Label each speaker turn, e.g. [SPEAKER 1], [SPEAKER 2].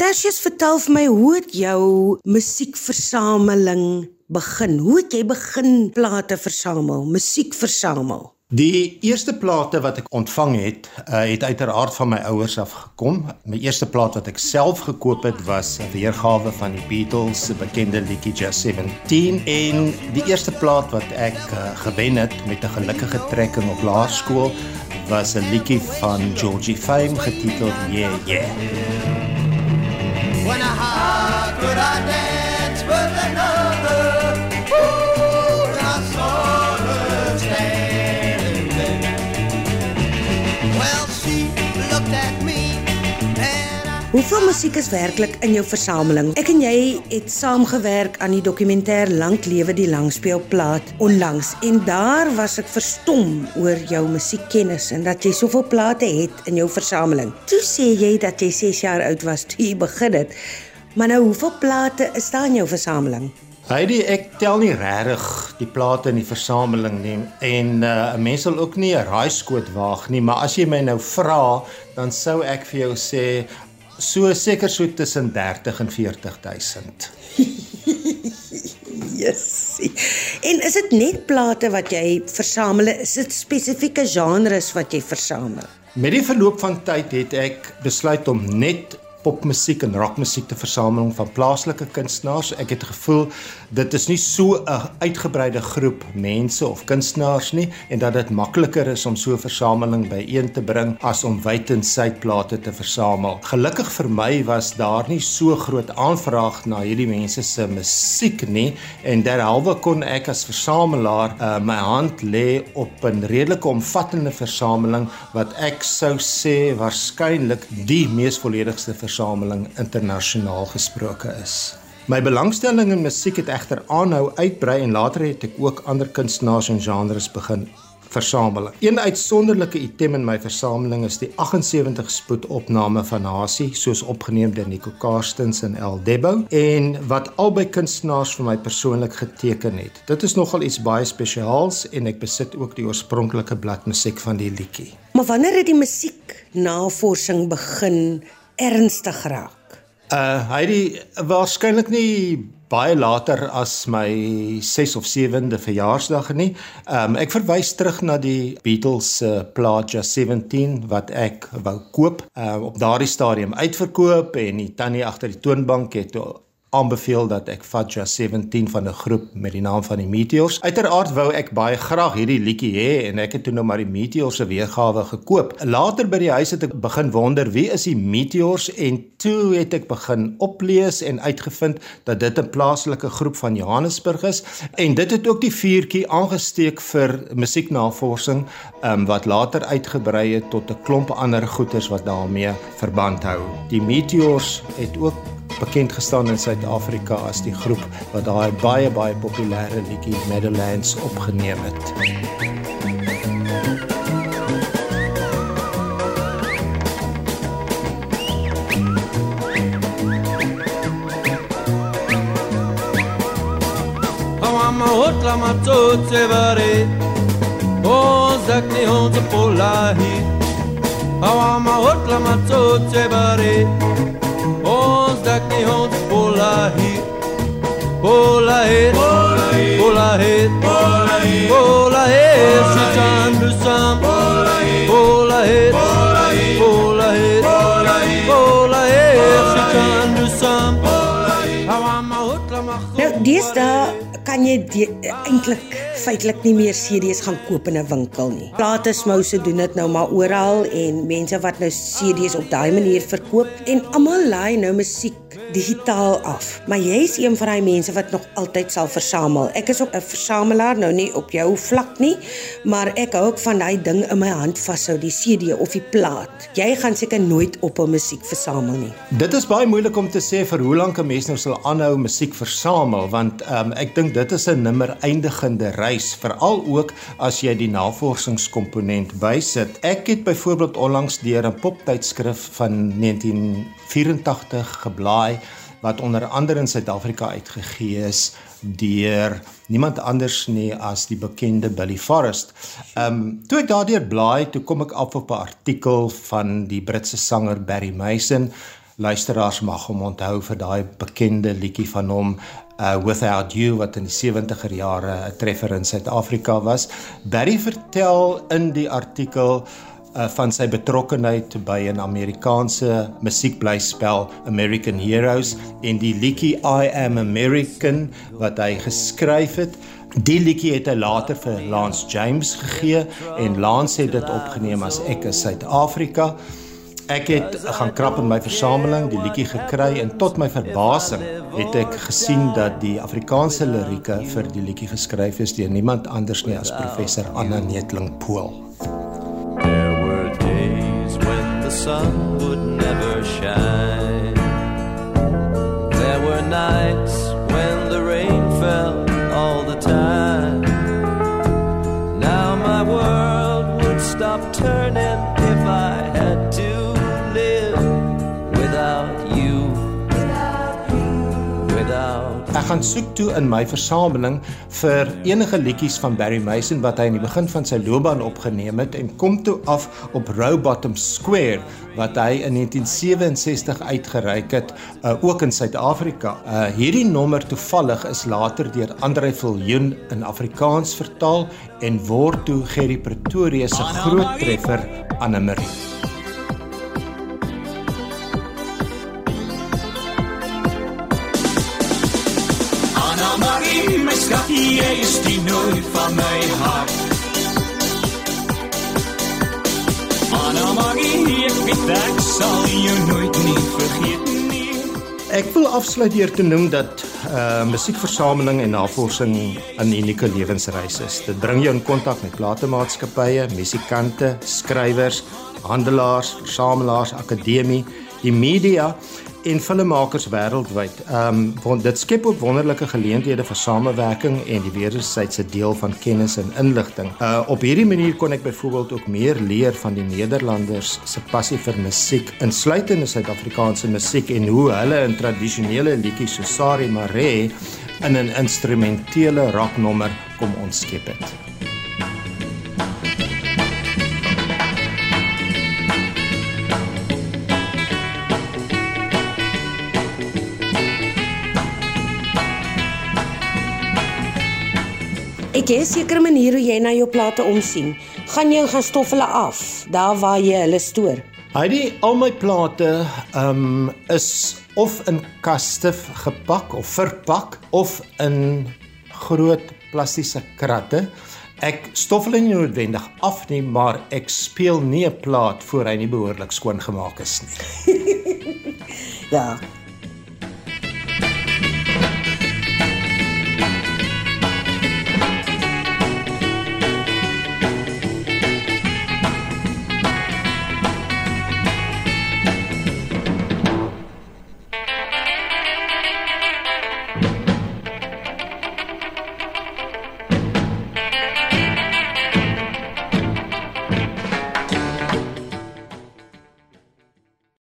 [SPEAKER 1] Tersius vertel vir my hoe het jou musiekversameling begin? Hoe het jy begin plate versamel, musiek versamel?
[SPEAKER 2] Die eerste plate wat ek ontvang het, uh, het uiteraard van my ouers af gekom. My eerste plaat wat ek self gekoop het was 'n weergawe van die Beatles se bekende liedjie Just 17 en die eerste plaat wat ek uh, gewen het met 'n gelukkige trekking op laerskool was 'n liedjie van Georgie Fame getiteld Yeah Yeah. ونهار
[SPEAKER 1] Hoeveel musiek is werklik in jou versameling? Ek en jy het saamgewerk aan die dokumentêr Lank lewe die langspeelplaat onlangs en daar was ek verstom oor jou musiekkennis en dat jy soveel plate het in jou versameling. Toe sê jy dat jy 6 jaar oud was toe jy begin het. Maar nou hoeveel plate is daar in jou versameling?
[SPEAKER 2] Heidi, ek tel nie regtig die plate in die versameling nie en uh, 'n mens sal ook nie 'n raaiskoot waag nie, maar as jy my nou vra, dan sou ek vir jou sê so seker so tussen 30 en 40000.
[SPEAKER 1] Jessie. En is dit net plate wat jy versamel? Is dit spesifieke genres wat jy versamel?
[SPEAKER 2] Met die verloop van tyd het ek besluit om net popmusiek en rockmusiek te versamel van plaaslike kunstenaars. Ek het gevoel dit is nie so 'n uitgebreide groep mense of kunstenaars nie en dat dit makliker is om so 'n versameling byeen te bring as om wyd en suid plate te versamel. Gelukkig vir my was daar nie so groot aanvraag na hierdie mense se musiek nie en derhalwe kon ek as versamelaar uh, my hand lê op 'n redelike omvattende versameling wat ek sou sê waarskynlik die mees volledigste versameling internasionaal gesproke is. My belangstelling in musiek het egter aanhou uitbrei en later het ek ook ander kunstenaars en genres begin versamel. Een uitsonderlike item in my versameling is die 78 spoed opname van Hasie soos opgeneem deur Nico Karstens en El Debo en wat albei kunstenaars vir my persoonlik geteken het. Dit is nogal iets baie spesiaals en ek besit ook die oorspronklike bladmusiek van die liedjie.
[SPEAKER 1] Maar wanneer het die musiek navorsing begin ernstig raak?
[SPEAKER 2] Uh Heidi waarskynlik nie baie later as my 6 of 7de verjaarsdag nie. Um ek verwys terug na die Beatles se uh, plaat Just 17 wat ek wou koop. Uh op daardie stadium uitverkoop en die tannie agter die toonbank het aanbeveel dat ek Fadja 17 van 'n groep met die naam van die Meteors. Uiteraard wou ek baie graag hierdie liedjie hê en ek het toe nou maar die Meteors se weergawe gekoop. Later by die huis het ek begin wonder wie is die Meteors en toe het ek begin oplees en uitgevind dat dit 'n plaaslike groep van Johannesburg is en dit het ook die vuurtjie aangesteek vir musieknavorsing um, wat later uitgebrei het tot 'n klomp ander goeters wat daarmee verband hou. Die Meteors het ook bekend gestaan in Suid-Afrika as die groep wat daai baie baie populêre liedjie Meadowlands opgeneem het. Hotla matotse vare O zakni hotla matotse vare stuck me on this polar heat. Polar head, polar head, polar Heat. polar head. She's on to some polar head. Nou daar kan jy eintlik feitelik nie meer CD's gaan koop in 'n winkel nie. Plate smouse doen dit nou maar oral en mense wat nou CD's op daai manier verkoop en almal laai nou musiek digitaal af. Maar jy's een van daai mense wat nog altyd sal versamel. Ek is ook 'n versamelaar, nou nie op jou vlak nie, maar ek hou ook van daai ding in my hand vashou, die CD of die plaat. Jy gaan seker nooit op 'n musiek versamel nie. Dit is baie moeilik om te sê vir hoe lank 'n mens nou sal aanhou musiek versamel, want um, ek dink dit is 'n nimmer eindigende reis, veral ook as jy die navorsingskomponent bysit. Ek het byvoorbeeld onlangs deur 'n poptydskrif van 1984 geblaai wat onder andere in Suid-Afrika uitgegee is deur niemand anders nie as die bekende Billy Forrest. Ehm um, toe ek daardeur blaai, toe kom ek af op 'n artikel van die Britse sanger Barry Mason luisteraars mag hom onthou vir daai bekende liedjie van hom uh Without You wat in die 70er jare 'n treffer in Suid-Afrika was. Barry vertel in die artikel uh van sy betrokkeheid by 'n Amerikaanse musiekblyspel American Heroes en die liedjie I Am American wat hy geskryf het. Die liedjie het hy later vir Lance James gegee en Lance het dit opgeneem as Ek is Suid-Afrika. Ek het gaan krap in my versameling die liedjie gekry en tot my verbasing het ek gesien dat die Afrikaanse lirieke vir die liedjie geskryf is deur niemand anders nie as professor Anna Netling Pool.
[SPEAKER 3] The sun would never shine. There were nights
[SPEAKER 2] gaan soek toe in my versameling vir enige liedjies van Barry Mason wat hy in die begin van sy loopbaan opgeneem het en kom toe af op Rowbottom Square wat hy in 1967 uitgereik het uh, ook in Suid-Afrika. Uh, hierdie nommer toevallig is later deur Andre Viljoen in Afrikaans vertaal en word toe Gerry Pretoria se groot treffer Anne Marie.
[SPEAKER 4] Jy is die nooit van my hart. Anna Marie, ek weet ek sal jou nooit nie vergeet nie.
[SPEAKER 2] Ek wil afsluit deur te noem dat uh musiekversameling en navorsing 'n unieke lewensreis is. Dit bring jou in kontak met platemaatskappye, musikante, skrywers, handelaars, versamelaars, akademie, die media en filmmakers wêreldwyd. Ehm um, dit skep ook wonderlike geleenthede vir samewerking en die wederwysydse deel van kennis en inligting. Uh op hierdie manier kon ek byvoorbeeld ook meer leer van die Nederlanders se passie vir musiek, insluitende Suid-Afrikaanse musiek en hoe hulle in tradisionele liedjies so Sari Mare in 'n instrumentele rocknommer kom ontskep het.
[SPEAKER 1] Het jy 'n sekere manier hoe jy na jou plate omsien? Gaan jy gaan stof hulle af daar waar jy hulle stoor?
[SPEAKER 2] Heidi, al my plate um is of in kaste gepak of verpak of in groot plastiese kratte. Ek stof hulle nie noodwendig af nie, maar ek speel nie 'n plaat voor hy nie behoorlik skoon gemaak is nie.
[SPEAKER 1] Ja,